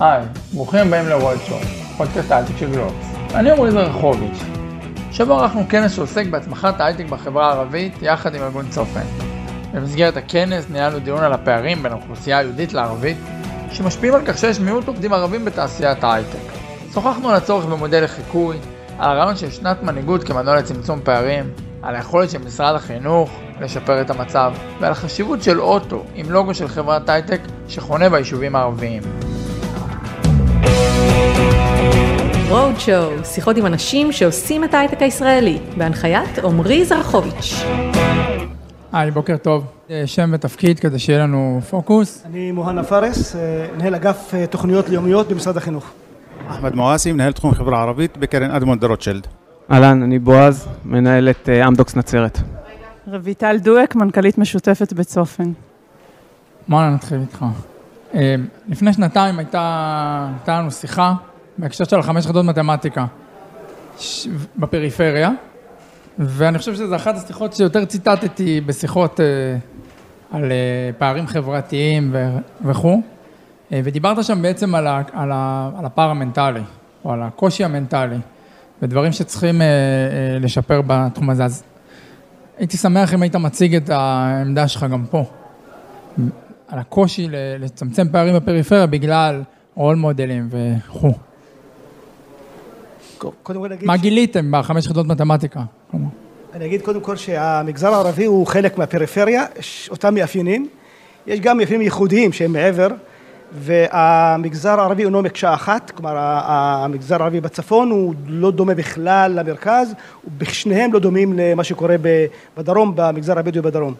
היי, ברוכים הבאים לרולד שואו, פודקאסט ההייטק של גלובס. אני עמרי זרחוביץ'. שבוע ערכנו כנס שעוסק בהצמחת ההייטק בחברה הערבית יחד עם ארגון צופן. במסגרת הכנס ניהלנו דיון על הפערים בין האוכלוסייה היהודית לערבית, שמשפיעים על כך שיש מיעוט עובדים ערבים בתעשיית ההייטק. שוחחנו על הצורך במודל לחיקוי, על הרעיון של שנת מנהיגות כמנוע לצמצום פערים, על היכולת של משרד החינוך לשפר את המצב, ועל החשיבות של אוטו עם לוגו של חברת הייטק שחונה ביישובים הערביים. Roadshow, שיחות עם אנשים שעושים את ההייטק הישראלי, בהנחיית עמרי זרחוביץ'. היי, בוקר טוב. שם ותפקיד כדי שיהיה לנו פוקוס. אני מוהנא פארס, מנהל אגף תוכניות לאומיות במשרד החינוך. אחמד מואסי, מנהל תחום חברה ערבית בקרן אדמונד רוטשילד. אהלן, אני בועז, מנהל את אמדוקס נצרת. רויטל דואק, מנכ"לית משותפת בצופן. בוא נתחיל איתך. לפני שנתיים הייתה, הייתה לנו שיחה בהקשר של חמש יחידות מתמטיקה ש... בפריפריה, ואני חושב שזו אחת השיחות שיותר ציטטתי בשיחות אה, על אה, פערים חברתיים ו... וכו', אה, ודיברת שם בעצם על, ה... על, ה... על הפער המנטלי, או על הקושי המנטלי, ודברים שצריכים אה, אה, לשפר בתחום הזה. אז הייתי שמח אם היית מציג את העמדה שלך גם פה, על הקושי לצמצם פערים בפריפריה בגלל רול מודלים וכו'. קודם כל נגיד... מה גיליתם בחמש יחידות מתמטיקה? אני אגיד קודם כל שהמגזר הערבי הוא חלק מהפריפריה, אותם מאפיינים. יש גם מאפיינים ייחודיים שהם מעבר, והמגזר הערבי אינו מקשה אחת, כלומר המגזר הערבי בצפון הוא לא דומה בכלל למרכז, ושניהם לא דומים למה שקורה בדרום, במגזר הבדואי בדרום.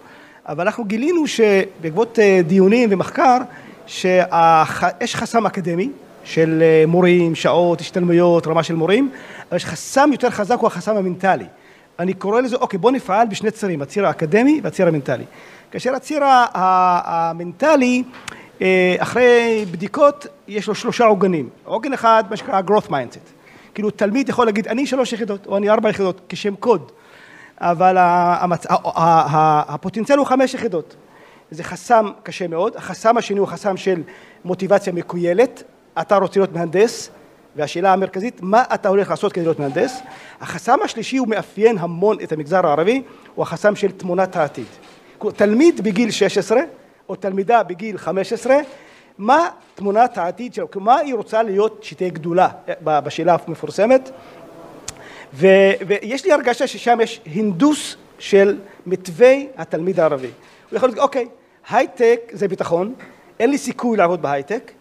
אבל אנחנו גילינו שבעקבות דיונים ומחקר, שיש חסם אקדמי של מורים, שעות, השתלמויות, רמה של מורים, אבל יש חסם יותר חזק הוא החסם המנטלי. אני קורא לזה, אוקיי, בוא נפעל בשני צירים, הציר האקדמי והציר המנטלי. כאשר הציר המנטלי, אחרי בדיקות, יש לו שלושה עוגנים. עוגן אחד, מה שנקרא growth mindset. כאילו, תלמיד יכול להגיד, אני שלוש יחידות, או אני ארבע יחידות, כשם קוד. אבל המצ... הפוטנציאל הוא חמש יחידות. זה חסם קשה מאוד. החסם השני הוא חסם של מוטיבציה מקוילת. אתה רוצה להיות מהנדס, והשאלה המרכזית, מה אתה הולך לעשות כדי להיות מהנדס? החסם השלישי הוא מאפיין המון את המגזר הערבי, הוא החסם של תמונת העתיד. תלמיד בגיל 16, או תלמידה בגיל 15, מה תמונת העתיד שלו? מה היא רוצה להיות שתהיה גדולה בשאלה המפורסמת? ויש לי הרגשה ששם יש הינדוס של מתווה התלמיד הערבי. הוא יכול להגיד, אוקיי, הייטק זה ביטחון, אין לי סיכוי לעבוד בהייטק,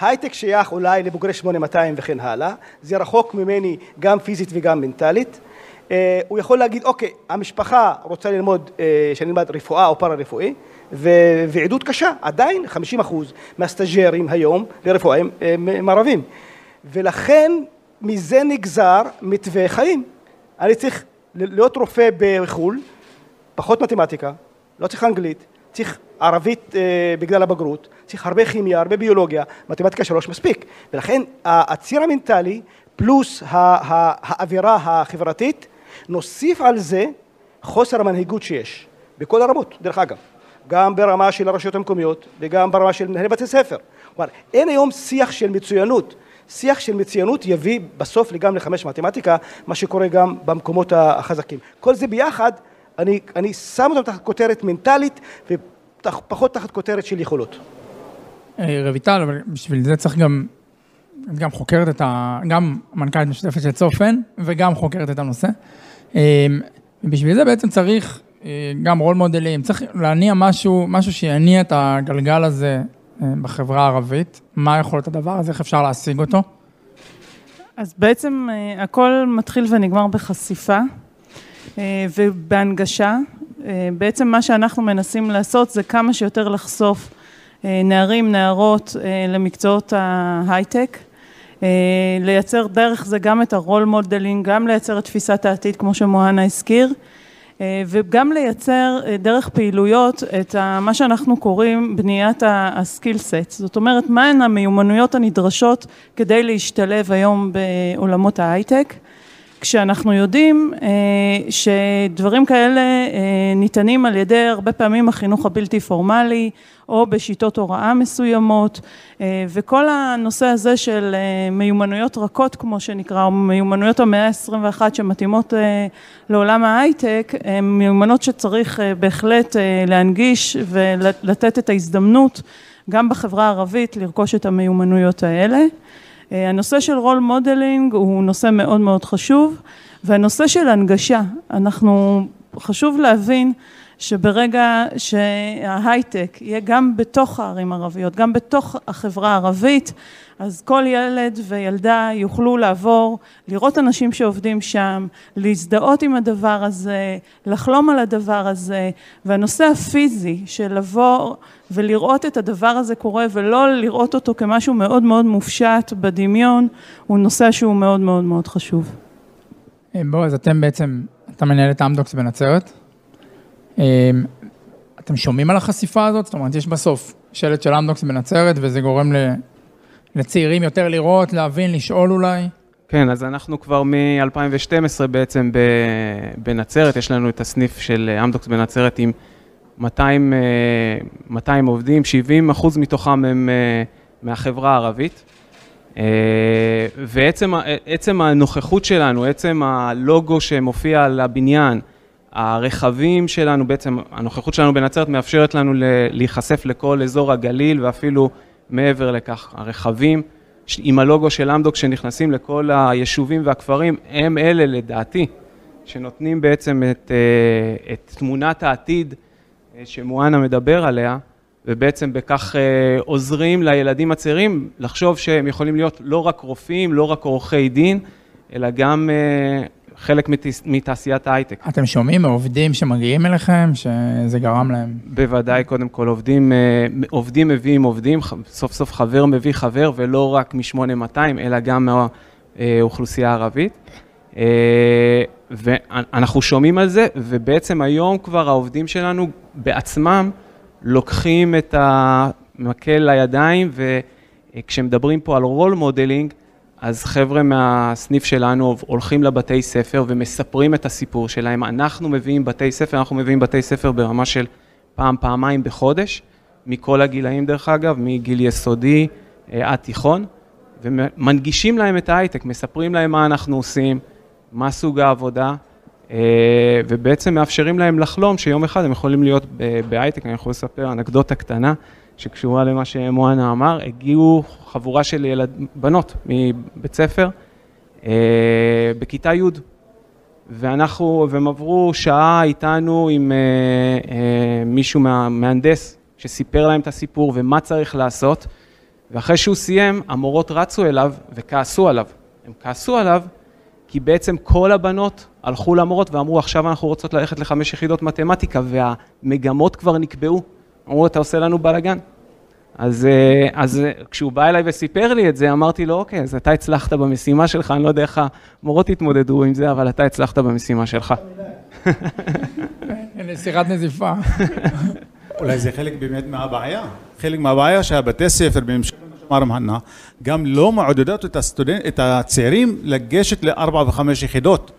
הייטק שייך אולי לבוגרי 8200 וכן הלאה, זה רחוק ממני גם פיזית וגם מנטלית. הוא יכול להגיד, אוקיי, המשפחה רוצה ללמוד, שאני אלמד רפואה או פארה-רפואי, ועדות קשה, עדיין 50 אחוז מהסטאג'רים היום לרפואה הם ערבים. ולכן מזה נגזר מתווה חיים. אני צריך להיות רופא בחו"ל, פחות מתמטיקה, לא צריך אנגלית, צריך ערבית בגלל הבגרות, צריך הרבה כימיה, הרבה ביולוגיה, מתמטיקה שלוש מספיק. ולכן הציר המנטלי פלוס האווירה החברתית, נוסיף על זה חוסר המנהיגות שיש, בכל הרמות, דרך אגב. גם ברמה של הרשויות המקומיות וגם ברמה של מנהלי בתי ספר. כלומר, אין היום שיח של מצוינות. שיח של מצוינות יביא בסוף גם לחמש מתמטיקה, מה שקורה גם במקומות החזקים. כל זה ביחד, אני, אני שם אותם תחת כותרת מנטלית ופחות תחת כותרת של יכולות. רויטל, אבל בשביל זה צריך גם, את גם חוקרת את ה... גם מנכ"לית משותפת של צופן וגם חוקרת את הנושא. בשביל זה בעצם צריך גם רול מודלים, צריך להניע משהו, משהו שיניע את הגלגל הזה בחברה הערבית. מה יכול להיות הדבר הזה, איך אפשר להשיג אותו? אז בעצם הכל מתחיל ונגמר בחשיפה ובהנגשה. בעצם מה שאנחנו מנסים לעשות זה כמה שיותר לחשוף נערים, נערות למקצועות ההייטק. לייצר דרך זה גם את ה role modeling, גם לייצר את תפיסת העתיד כמו שמוהנא הזכיר. וגם לייצר דרך פעילויות את מה שאנחנו קוראים בניית ה skill set, זאת אומרת מהן המיומנויות הנדרשות כדי להשתלב היום בעולמות ההייטק, כשאנחנו יודעים שדברים כאלה ניתנים על ידי הרבה פעמים החינוך הבלתי פורמלי או בשיטות הוראה מסוימות וכל הנושא הזה של מיומנויות רכות כמו שנקרא או מיומנויות המאה ה-21 שמתאימות לעולם ההייטק הן מיומנות שצריך בהחלט להנגיש ולתת את ההזדמנות גם בחברה הערבית לרכוש את המיומנויות האלה הנושא של role modeling הוא נושא מאוד מאוד חשוב והנושא של הנגשה, אנחנו חשוב להבין שברגע שההייטק יהיה גם בתוך הערים הערביות, גם בתוך החברה הערבית, אז כל ילד וילדה יוכלו לעבור, לראות אנשים שעובדים שם, להזדהות עם הדבר הזה, לחלום על הדבר הזה, והנושא הפיזי של לבוא ולראות את הדבר הזה קורה ולא לראות אותו כמשהו מאוד מאוד מופשט בדמיון, הוא נושא שהוא מאוד מאוד מאוד חשוב. בועז, אתם בעצם, אתה מנהל את אמדוקס בנצרת. אתם שומעים על החשיפה הזאת? זאת אומרת, יש בסוף שלט של אמדוקס בנצרת וזה גורם לצעירים יותר לראות, להבין, לשאול אולי? כן, אז אנחנו כבר מ-2012 בעצם בנצרת, יש לנו את הסניף של אמדוקס בנצרת עם 200, 200 עובדים, 70 אחוז מתוכם הם מהחברה הערבית. ועצם הנוכחות שלנו, עצם הלוגו שמופיע על הבניין, הרכבים שלנו, בעצם הנוכחות שלנו בנצרת מאפשרת לנו להיחשף לכל אזור הגליל ואפילו מעבר לכך, הרכבים עם הלוגו של אמדוקס שנכנסים לכל היישובים והכפרים, הם אלה לדעתי שנותנים בעצם את, את תמונת העתיד שמואנה מדבר עליה ובעצם בכך עוזרים לילדים הצעירים לחשוב שהם יכולים להיות לא רק רופאים, לא רק עורכי דין, אלא גם חלק מתעשיית ההייטק. אתם שומעים מעובדים שמגיעים אליכם, שזה גרם להם? בוודאי, קודם כל, עובדים, עובדים מביאים עובדים, סוף סוף חבר מביא חבר, ולא רק מ-8200, אלא גם מהאוכלוסייה הערבית. ואנחנו שומעים על זה, ובעצם היום כבר העובדים שלנו בעצמם לוקחים את המקל לידיים, וכשמדברים פה על role modeling, אז חבר'ה מהסניף שלנו הולכים לבתי ספר ומספרים את הסיפור שלהם. אנחנו מביאים בתי ספר, אנחנו מביאים בתי ספר ברמה של פעם, פעמיים בחודש, מכל הגילאים דרך אגב, מגיל יסודי עד תיכון, ומנגישים להם את ההייטק, מספרים להם מה אנחנו עושים, מה סוג העבודה, ובעצם מאפשרים להם לחלום שיום אחד הם יכולים להיות בהייטק, אני יכול לספר אנקדוטה קטנה. שקשורה למה שמואנה אמר, הגיעו חבורה של ילד, בנות מבית ספר בכיתה י' ואנחנו, והם עברו שעה איתנו עם מישהו מהמהנדס שסיפר להם את הסיפור ומה צריך לעשות ואחרי שהוא סיים, המורות רצו אליו וכעסו עליו. הם כעסו עליו כי בעצם כל הבנות הלכו למורות ואמרו עכשיו אנחנו רוצות ללכת לחמש יחידות מתמטיקה והמגמות כבר נקבעו. אמרו, אתה עושה לנו בלאגן. אז, אז כשהוא בא אליי וסיפר לי את זה, אמרתי לו, אוקיי, אז אתה הצלחת במשימה שלך, אני לא יודע איך המורות התמודדו עם זה, אבל אתה הצלחת במשימה שלך. הנה, סירת נזיפה. אולי זה חלק באמת מהבעיה. חלק מהבעיה שהבתי ספר, בהמשך למה שאמר מהנה, גם לא מעודדות את, הסטודנט, את הצעירים לגשת לארבע וחמש יחידות.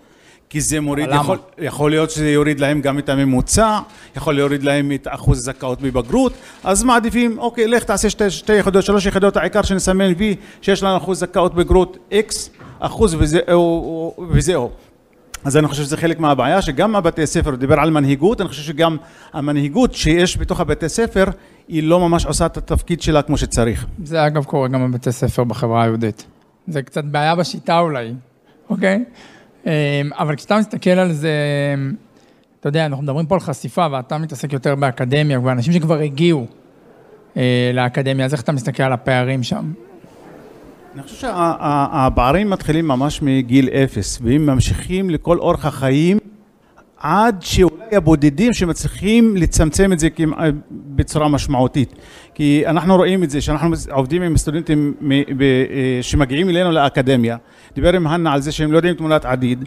כי זה מוריד, יכול, יכול להיות שזה יוריד להם גם את הממוצע, יכול להוריד להם את אחוז הזכאות בבגרות, אז מעדיפים, אוקיי, לך תעשה שתי, שתי יחידות, שלוש יחידות, העיקר שנסמן וי שיש לנו אחוז זכאות בגרות X, אחוז וזהו. וזהו. אז אני חושב שזה חלק מהבעיה, שגם הבתי ספר, הוא דיבר על מנהיגות, אני חושב שגם המנהיגות שיש בתוך הבתי ספר, היא לא ממש עושה את התפקיד שלה כמו שצריך. זה אגב קורה גם בבתי ספר בחברה היהודית. זה קצת בעיה בשיטה אולי, אוקיי? אבל כשאתה מסתכל על זה, אתה יודע, אנחנו מדברים פה על חשיפה, ואתה מתעסק יותר באקדמיה, ואנשים שכבר הגיעו לאקדמיה, אז איך אתה מסתכל על הפערים שם? אני חושב שהפערים מתחילים ממש מגיל אפס, והם ממשיכים לכל אורך החיים, עד שאולי הבודדים שמצליחים לצמצם את זה בצורה משמעותית. כי אנחנו רואים את זה, שאנחנו עובדים עם סטודנטים שמגיעים אלינו לאקדמיה, דיבר עם הנה על זה שהם לא יודעים תמונת עתיד,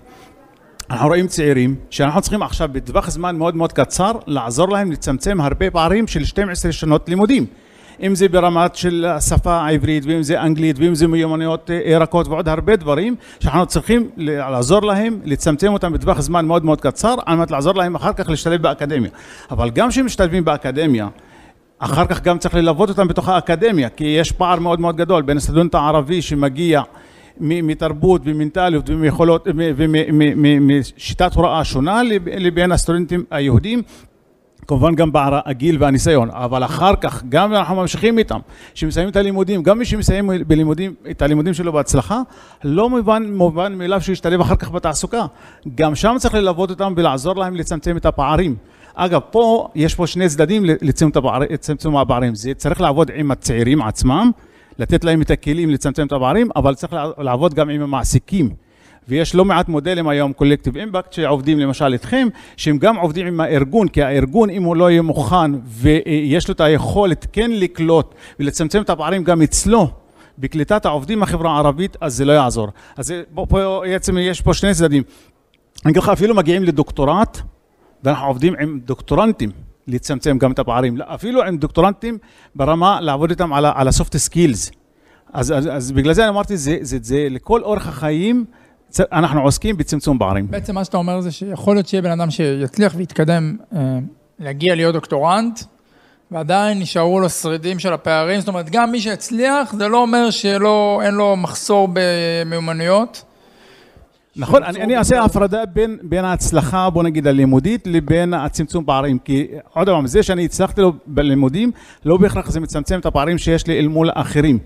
אנחנו רואים צעירים שאנחנו צריכים עכשיו בטווח זמן מאוד מאוד קצר לעזור להם לצמצם הרבה פערים של 12 שנות לימודים. אם זה ברמת של השפה העברית, ואם זה אנגלית, ואם זה מיומנויות אה, רכות ועוד הרבה דברים, שאנחנו צריכים לעזור להם, לצמצם אותם בטווח זמן מאוד מאוד קצר, על מנת לעזור להם אחר כך להשתלב באקדמיה. אבל גם כשהם משתלבים באקדמיה, אחר כך גם צריך ללוות אותם בתוך האקדמיה, כי יש פער מאוד מאוד גדול בין הסטודנט הערבי שמגיע מתרבות ומנטליות ומשיטת הוראה שונה לבין הסטודנטים היהודים כמובן גם בגיל והניסיון, אבל אחר כך גם אנחנו ממשיכים איתם, שמסיימים את הלימודים, גם מי שמסיים בלימודים, את הלימודים שלו בהצלחה, לא מובן, מובן מאליו שהוא ישתלב אחר כך בתעסוקה, גם שם צריך ללוות אותם ולעזור להם לצמצם את הפערים. אגב, פה יש פה שני צדדים לצמצום הפערים, זה צריך לעבוד עם הצעירים עצמם, לתת להם את הכלים לצמצם את הפערים, אבל צריך לעבוד גם עם המעסיקים. ויש לא מעט מודלים היום, קולקטיב אימפקט, שעובדים למשל איתכם, שהם גם עובדים עם הארגון, כי הארגון, אם הוא לא יהיה מוכן ויש לו את היכולת כן לקלוט ולצמצם את הפערים גם אצלו, בקליטת העובדים בחברה הערבית, אז זה לא יעזור. אז פה, פה בעצם יש פה שני צדדים. אני אגיד לך, אפילו מגיעים לדוקטורט, ואנחנו עובדים עם דוקטורנטים. לצמצם גם את הפערים, אפילו עם דוקטורנטים ברמה לעבוד איתם על ה-soft skills. אז, אז, אז בגלל זה אני אמרתי, זה, זה, זה לכל אורך החיים, אנחנו עוסקים בצמצום פערים. בעצם מה שאתה אומר זה שיכול להיות שיהיה בן אדם שיצליח ויתקדם, אה, להגיע להיות דוקטורנט, ועדיין נשארו לו שרידים של הפערים, זאת אומרת, גם מי שהצליח, זה לא אומר שאין לו מחסור במיומנויות. נכון, אני, אני אעשה הפרדה בין, בין ההצלחה, בוא נגיד, הלימודית, לבין הצמצום פערים, כי עוד פעם, זה שאני הצלחתי לו בלימודים, לא בהכרח זה מצמצם את הפערים שיש לי אל מול האחרים.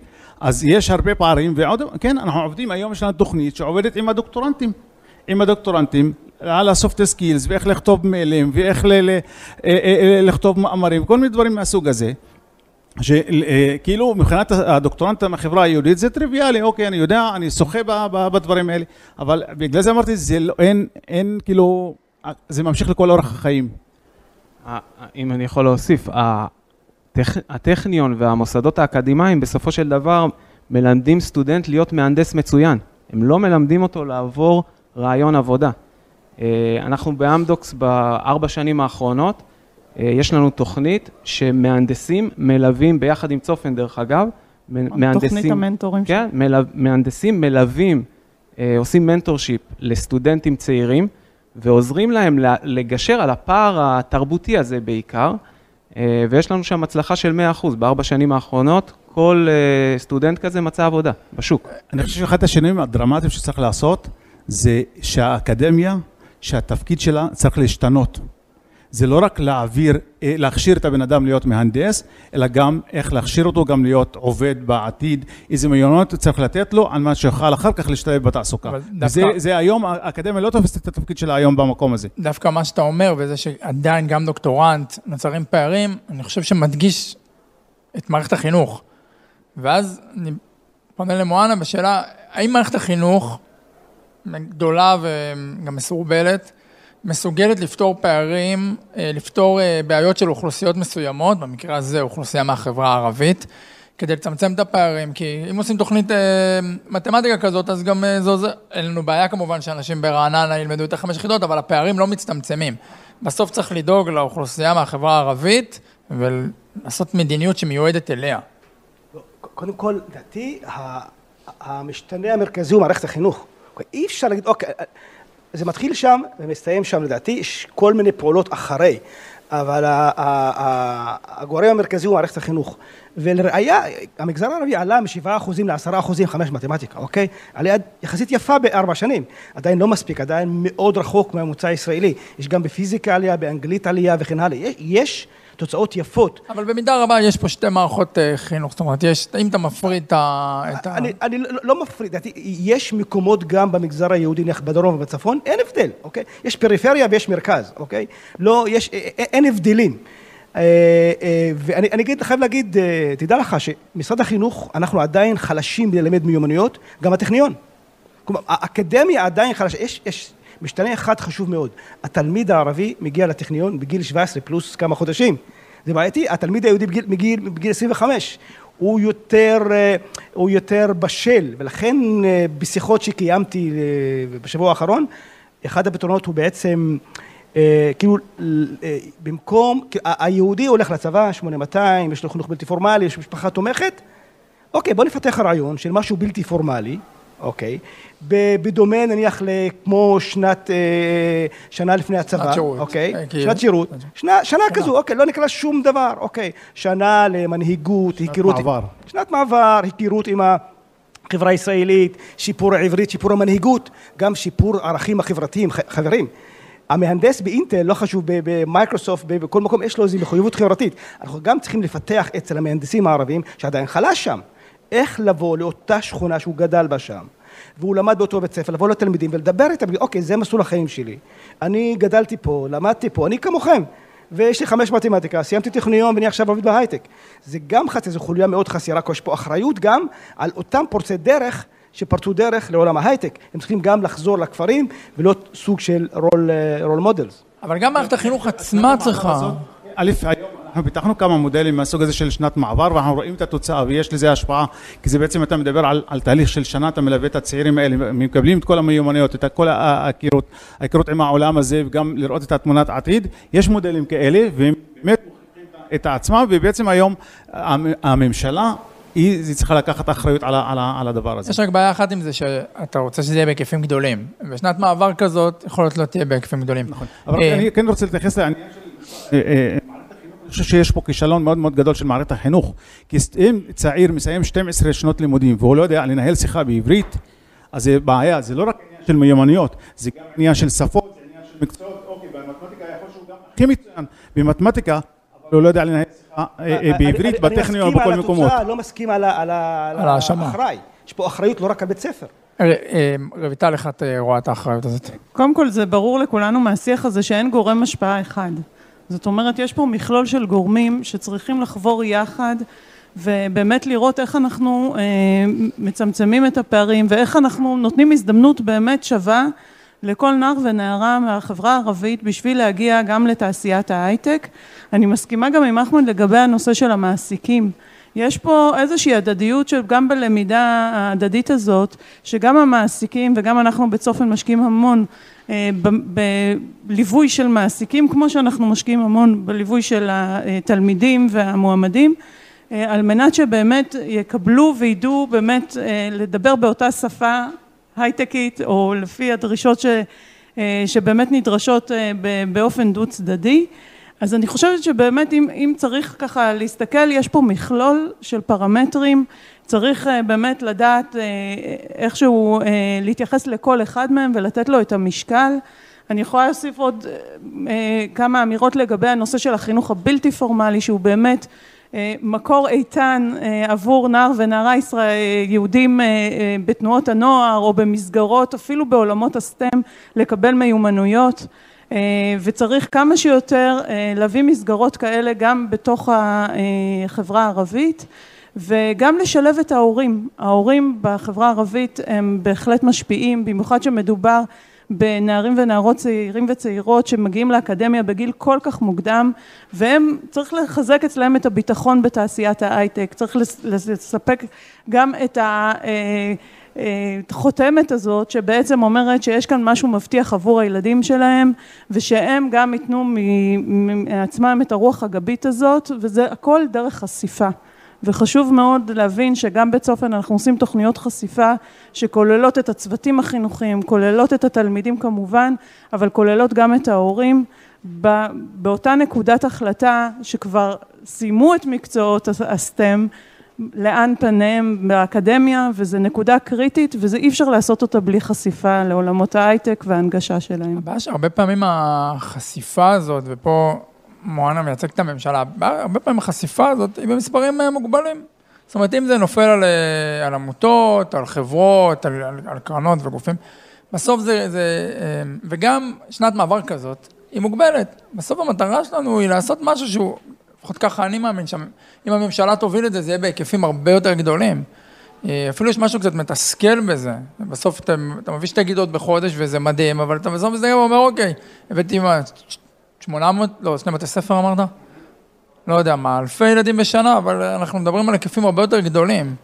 אז יש הרבה פערים, ועוד, כן, אנחנו עובדים, היום יש לנו תוכנית שעובדת עם הדוקטורנטים, עם הדוקטורנטים, על ה soft skills, ואיך לכתוב מיילים, ואיך ל, ל, אה, אה, אה, לכתוב מאמרים, כל מיני דברים מהסוג הזה. שכאילו מבחינת הדוקטורנט מהחברה היהודית זה טריוויאלי, אוקיי, אני יודע, אני שוחה בדברים האלה, אבל בגלל זה אמרתי, זה לא, אין, אין כאילו, זה ממשיך לכל אורך החיים. אם אני יכול להוסיף. הטכניון והמוסדות האקדמיים בסופו של דבר מלמדים סטודנט להיות מהנדס מצוין. הם לא מלמדים אותו לעבור רעיון עבודה. אה, אנחנו באמדוקס בארבע שנים האחרונות, אה, יש לנו תוכנית שמהנדסים מלווים, ביחד עם צופן דרך אגב, מהנדסים... תוכנית המנטורים. כן, מלו, מהנדסים מלווים, אה, עושים mentorship לסטודנטים צעירים, ועוזרים להם לגשר על הפער התרבותי הזה בעיקר. אה, ויש לנו שם הצלחה של 100% בארבע שנים האחרונות, כל אה, סטודנט כזה מצא עבודה בשוק. אני חושב שאחד השינויים הדרמטיים שצריך לעשות, זה שהאקדמיה, שהתפקיד שלה צריך להשתנות. זה לא רק להעביר, אה, להכשיר את הבן אדם להיות מהנדס, אלא גם איך להכשיר אותו גם להיות עובד בעתיד, איזה מיומנות צריך לתת לו, על מנת שיוכל אחר כך להשתלב בתעסוקה. וזה זה היום, האקדמיה לא תופסת את התפקיד שלה היום במקום הזה. דווקא מה שאתה אומר, וזה שעדיין גם דוקטורנט נוצרים פערים, אני חושב שמדגיש את מערכת החינוך. ואז אני פונה למואנה בשאלה, האם מערכת החינוך גדולה וגם מסורבלת, מסוגלת לפתור פערים, אה, לפתור אה, בעיות של אוכלוסיות מסוימות, במקרה הזה אוכלוסייה מהחברה הערבית, כדי לצמצם את הפערים, כי אם עושים תוכנית אה, מתמטיקה כזאת, אז גם זה, אין לנו בעיה כמובן שאנשים ברעננה ילמדו את החמש יחידות, אבל הפערים לא מצטמצמים. בסוף צריך לדאוג לאוכלוסייה מהחברה הערבית ולעשות מדיניות שמיועדת אליה. קודם כל, לדעתי, המשתנה המרכזי הוא מערכת החינוך. אי אפשר להגיד, אוקיי, זה מתחיל שם ומסתיים שם לדעתי, יש כל מיני פעולות אחרי, אבל הגורם המרכזי הוא מערכת החינוך. ולראיה, המגזר הערבי עלה מ-7% ל-10% חמש מתמטיקה, אוקיי? עלייה יחסית יפה בארבע שנים, עדיין לא מספיק, עדיין מאוד רחוק מהממוצע הישראלי. יש גם בפיזיקה עלייה, באנגלית עלייה וכן הלאה. יש תוצאות יפות. אבל במידה רבה יש פה שתי מערכות אה, חינוך, זאת אומרת, יש, אם אתה מפריד את ה... אני, אני לא, לא מפריד, יש מקומות גם במגזר היהודי, נניח בדרום ובצפון, אין הבדל, אוקיי? יש פריפריה ויש מרכז, אוקיי? לא, יש, אה, אה, אין הבדלים. ואני חייב להגיד, תדע לך שמשרד החינוך, אנחנו עדיין חלשים בללמד מיומנויות, גם הטכניון. כלומר, האקדמיה עדיין חלשה, יש, יש משתנה אחד חשוב מאוד, התלמיד הערבי מגיע לטכניון בגיל 17 פלוס כמה חודשים. זה בעייתי, התלמיד היהודי בגיל, בגיל, בגיל 25 הוא יותר, אה, הוא יותר בשל, ולכן אה, בשיחות שקיימתי אה, בשבוע האחרון, אחד הפתרונות הוא בעצם כאילו, במקום, היהודי הולך לצבא, 8200, יש לו חינוך בלתי פורמלי, יש משפחה תומכת, אוקיי, בוא נפתח רעיון של משהו בלתי פורמלי, אוקיי, בדומה נניח כמו שנת, אה, שנה לפני הצבא, שנת שירות, אוקיי, אה, כאילו. שנת שירות, שנה, שנה כזו, אוקיי, לא נקרא שום דבר, אוקיי, שנה למנהיגות, היכרות, מעבר. שנת מעבר, היכרות עם החברה הישראלית, שיפור העברית, שיפור המנהיגות, גם שיפור הערכים החברתיים, חברים. המהנדס באינטל, לא חשוב, במייקרוסופט, בכל מקום, יש לו איזו מחויבות חברתית. אנחנו גם צריכים לפתח אצל המהנדסים הערבים, שעדיין חלש שם, איך לבוא לאותה שכונה שהוא גדל בה שם, והוא למד באותו בית ספר, לבוא לתלמידים ולדבר איתם, אוקיי, זה מסלול החיים שלי. אני גדלתי פה, למדתי פה, אני כמוכם. ויש לי חמש מתמטיקה, סיימתי טכניון ואני עכשיו עובד בהייטק. זה גם חצי, זו חוליה מאוד חסרה, כי יש פה אחריות גם על אותם פורצי דרך שפרצו דרך לעולם ההייטק. הם צריכים גם לחזור לכפרים ולא סוג של role, role models. אבל גם מערכת החינוך עצמה צריכה. א', היום אנחנו פיתחנו כמה מודלים מהסוג הזה של שנת מעבר ואנחנו רואים את התוצאה ויש לזה השפעה כי זה בעצם אתה מדבר על, על תהליך של שנה אתה מלווה את הצעירים האלה הם מקבלים את כל המיומנויות את כל ההכירות ההכירות עם העולם הזה וגם לראות את התמונת עתיד יש מודלים כאלה והם באמת את עצמם ובעצם היום המ- הממשלה היא היא צריכה לקחת אחריות על, על, על הדבר הזה. יש רק בעיה אחת עם זה, שאתה רוצה שזה יהיה בהיקפים גדולים. בשנת מעבר כזאת, יכול להיות לא תהיה בהיקפים גדולים. נכון. אבל אה, אני כן רוצה להתייחס לעניין של... חושב שיש פה כישלון מאוד מאוד גדול של מערכת החינוך. כי אם צעיר מסיים 12 שנות לימודים והוא לא יודע לנהל שיחה בעברית, אז זה בעיה, זה לא רק עניין של מיומנויות, זה גם עניין של שפות, זה עניין של מקצועות, אוקיי, במתמטיקה יכול שהוא גם הכי מצוין במתמטיקה, אבל הוא לא יודע לנהל שיחה אה, אה, בעברית, אני- בטכניון, אני מסכים בכל על מקומות. התוצאה, לא מסכים על. האחראי. יש פה אחריות לא רק על בית ספר. אה, רויטל, איך את אה, רואה את האחריות הזאת? קודם כל זה ברור לכולנו מהשיח הזה שאין גורם השפעה אחד. זאת אומרת, יש פה מכלול של גורמים שצריכים לחבור יחד ובאמת לראות איך אנחנו אה, מצמצמים את הפערים ואיך אנחנו נותנים הזדמנות באמת שווה לכל נער ונערה מהחברה הערבית בשביל להגיע גם לתעשיית ההייטק. אני מסכימה גם עם אחמד לגבי הנושא של המעסיקים. יש פה איזושהי הדדיות שגם בלמידה ההדדית הזאת, שגם המעסיקים וגם אנחנו בצופן משקיעים המון אה, בליווי של מעסיקים, כמו שאנחנו משקיעים המון בליווי של התלמידים והמועמדים, אה, על מנת שבאמת יקבלו וידעו באמת אה, לדבר באותה שפה הייטקית, או לפי הדרישות ש, שבאמת נדרשות באופן דו צדדי. אז אני חושבת שבאמת אם, אם צריך ככה להסתכל, יש פה מכלול של פרמטרים, צריך אה, באמת לדעת אה, איכשהו אה, להתייחס לכל אחד מהם ולתת לו את המשקל. אני יכולה להוסיף עוד כמה אמירות לגבי הנושא של החינוך הבלתי פורמלי, שהוא באמת מקור איתן עבור נער ונערה ישראל, יהודים בתנועות הנוער או במסגרות, אפילו בעולמות הסטם, לקבל מיומנויות. אה, וצריך כמה שיותר אה, להביא מסגרות כאלה גם בתוך החברה הערבית וגם לשלב את ההורים. ההורים בחברה הערבית הם בהחלט משפיעים, במיוחד שמדובר בנערים ונערות צעירים וצעירות שמגיעים לאקדמיה בגיל כל כך מוקדם והם, צריך לחזק אצלם את הביטחון בתעשיית ההייטק, צריך לספק גם את ה... החותמת הזאת שבעצם אומרת שיש כאן משהו מבטיח עבור הילדים שלהם ושהם גם ייתנו מעצמם את הרוח הגבית הזאת וזה הכל דרך חשיפה. וחשוב מאוד להבין שגם בצופן אנחנו עושים תוכניות חשיפה שכוללות את הצוותים החינוכיים, כוללות את התלמידים כמובן, אבל כוללות גם את ההורים. באותה נקודת החלטה שכבר סיימו את מקצועות הסטם לאן פניהם באקדמיה וזה נקודה קריטית וזה אי אפשר לעשות אותה בלי חשיפה לעולמות ההייטק וההנגשה שלהם. הבעיה שהרבה פעמים החשיפה הזאת, ופה מואנה מייצג את הממשלה, הרבה פעמים החשיפה הזאת היא במספרים מוגבלים. זאת אומרת, אם זה נופל על, על עמותות, על חברות, על, על, על קרנות וגופים, בסוף זה, זה, וגם שנת מעבר כזאת, היא מוגבלת. בסוף המטרה שלנו היא לעשות משהו שהוא, לפחות ככה אני מאמין, שאם הממשלה תוביל את זה, זה יהיה בהיקפים הרבה יותר גדולים. אפילו יש משהו קצת מתסכל בזה, בסוף אתה, אתה מביא שתי גידות בחודש וזה מדהים, אבל אתה בסוף מסתכל ואומר, אוקיי, הבאתי מה, 800, לא, שני בתי ספר אמרת? לא יודע מה, אלפי ילדים בשנה, אבל אנחנו מדברים על היקפים הרבה יותר גדולים.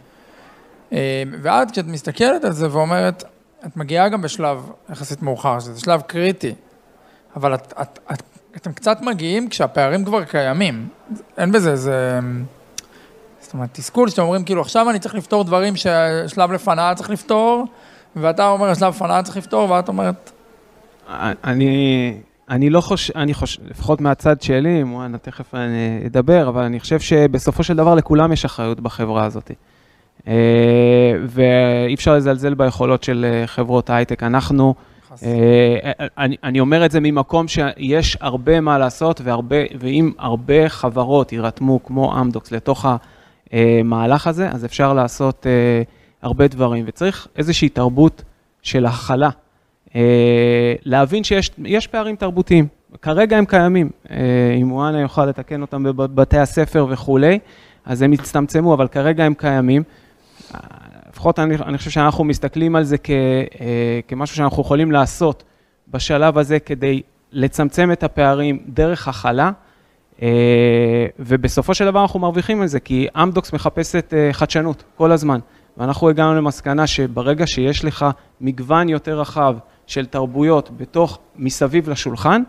ואת, כשאת מסתכלת על זה ואומרת, את מגיעה גם בשלב יחסית מאוחר, שזה שלב קריטי, אבל את, את, את, אתם קצת מגיעים כשהפערים כבר קיימים. אין בזה איזה... זאת אומרת, תסכול שאתם אומרים, כאילו, עכשיו אני צריך לפתור דברים ששלב לפניי צריך לפתור, ואתה אומר, שלב לפניי צריך לפתור, ואת אומרת... אני, אני לא חושב, אני חושב, לפחות מהצד שלי, מואנה, תכף אני אדבר, אבל אני חושב שבסופו של דבר לכולם יש אחריות בחברה הזאת. אה, ואי אפשר לזלזל ביכולות של אה, חברות הייטק. אנחנו, אה, אני, אני אומר את זה ממקום שיש הרבה מה לעשות, והרבה, ואם הרבה חברות יירתמו, כמו אמדוקס, לתוך המהלך הזה, אז אפשר לעשות הרבה דברים. וצריך איזושהי תרבות של הכלה. להבין שיש פערים תרבותיים, כרגע הם קיימים, אם מואנה יוכל לתקן אותם בבתי הספר וכולי, אז הם יצטמצמו, אבל כרגע הם קיימים. לפחות אני, אני חושב שאנחנו מסתכלים על זה כ, אה, כמשהו שאנחנו יכולים לעשות בשלב הזה כדי לצמצם את הפערים דרך הכלה, אה, ובסופו של דבר אנחנו מרוויחים מזה, כי אמדוקס מחפשת אה, חדשנות כל הזמן, ואנחנו הגענו למסקנה שברגע שיש לך מגוון יותר רחב של תרבויות בתוך, מסביב לשולחן,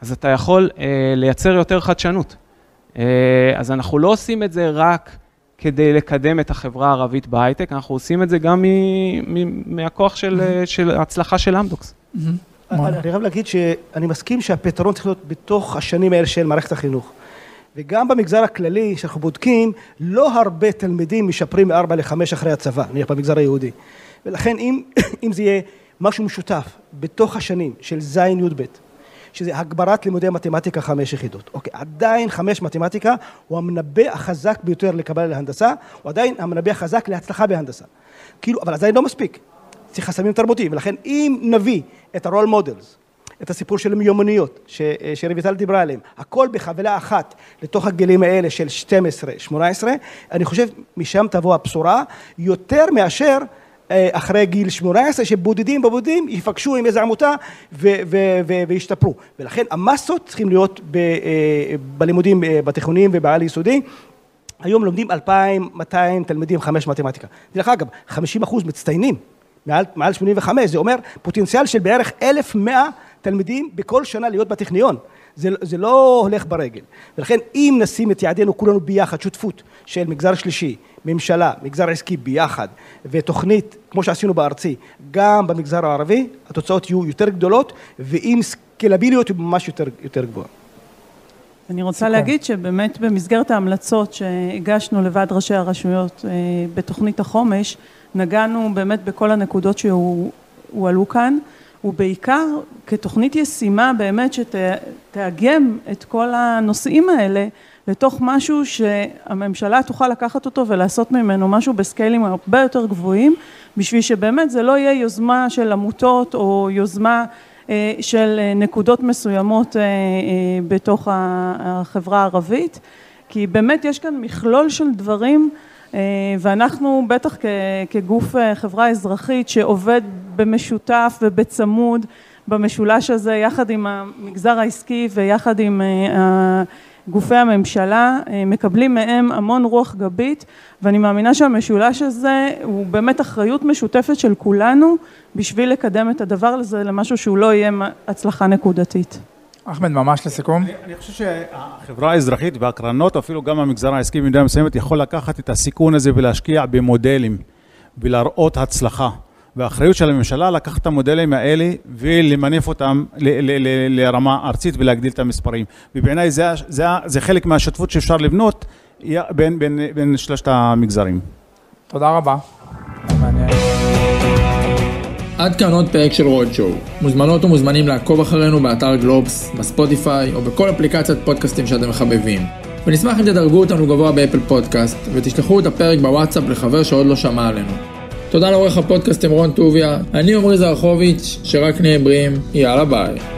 אז אתה יכול לייצר יותר חדשנות. אז אנחנו לא עושים את זה רק כדי לקדם את החברה הערבית בהייטק, אנחנו עושים את זה גם מהכוח של, mm-hmm. של ההצלחה של אמדוקס. אני חייב להגיד שאני מסכים שהפתרון צריך להיות בתוך השנים האלה של מערכת החינוך. וגם במגזר הכללי שאנחנו בודקים, לא הרבה תלמידים משפרים מארבע לחמש אחרי הצבא, נניח במגזר היהודי. ולכן אם, אם זה יהיה משהו משותף בתוך השנים של ז' י"ב, שזה הגברת לימודי מתמטיקה חמש יחידות. אוקיי, עדיין חמש מתמטיקה הוא המנבא החזק ביותר לקבלה להנדסה, הוא עדיין המנבא החזק להצלחה בהנדסה. כאילו, אבל עדיין לא מספיק. צריך חסמים תרבותיים, ולכן אם נביא את ה-role models, את הסיפור של מיומנויות ש, שרויטל דיברה עליהם, הכל בחבילה אחת לתוך הגילים האלה של 12-18, אני חושב משם תבוא הבשורה יותר מאשר אה, אחרי גיל 18, שבודדים בבודדים יפגשו עם איזו עמותה וישתפרו. ולכן המסות צריכים להיות אה, בלימודים אה, בתיכונים ובעל יסודי. היום לומדים 2,200 תלמידים חמש מתמטיקה. דרך אגב, 50 אחוז מצטיינים, מעל, מעל 85, זה אומר פוטנציאל של בערך 1,100 תלמידים בכל שנה להיות בטכניון. זה, זה לא הולך ברגל. ולכן אם נשים את יעדינו כולנו ביחד, שותפות של מגזר שלישי, ממשלה, מגזר עסקי ביחד, ותוכנית, כמו שעשינו בארצי, גם במגזר הערבי, התוצאות יהיו יותר גדולות, ועם סקלביליות ממש יותר, יותר גבוהה. אני רוצה סיכום. להגיד שבאמת במסגרת ההמלצות שהגשנו לוועד ראשי הרשויות אה, בתוכנית החומש, נגענו באמת בכל הנקודות שהועלו כאן. ובעיקר כתוכנית ישימה באמת שתאגם את כל הנושאים האלה לתוך משהו שהממשלה תוכל לקחת אותו ולעשות ממנו משהו בסקיילים הרבה יותר גבוהים בשביל שבאמת זה לא יהיה יוזמה של עמותות או יוזמה אה, של נקודות מסוימות אה, אה, בתוך החברה הערבית. כי באמת יש כאן מכלול של דברים ואנחנו בטח כגוף חברה אזרחית שעובד במשותף ובצמוד במשולש הזה יחד עם המגזר העסקי ויחד עם גופי הממשלה אה, מקבלים מהם המון רוח גבית ואני מאמינה שהמשולש הזה הוא באמת אחריות משותפת של כולנו בשביל לקדם את הדבר הזה למשהו שהוא לא יהיה הצלחה נקודתית. אחמד, ממש לסיכום. אני, אני חושב שהחברה האזרחית והקרנות, אפילו גם המגזר העסקי במידה מסוימת, יכול לקחת את הסיכון הזה ולהשקיע במודלים ולהראות הצלחה. והאחריות של הממשלה לקחת את המודלים האלה ולמנף אותם לרמה ארצית ולהגדיל את המספרים. ובעיניי זה, זה, זה חלק מהשותפות שאפשר לבנות בין, בין, בין שלושת המגזרים. תודה רבה. עד כאן עוד פרק של Roadshow. מוזמנות ומוזמנים לעקוב אחרינו באתר גלובס, בספוטיפיי או בכל אפליקציית פודקאסטים שאתם מחבבים. ונשמח אם תדרגו אותנו גבוה באפל פודקאסט ותשלחו את הפרק בוואטסאפ לחבר שעוד לא שמע עלינו. תודה לעורך הפודקאסט עם רון טוביה, אני עמרי זרחוביץ', שרק נהיה בריאים, יאללה ביי.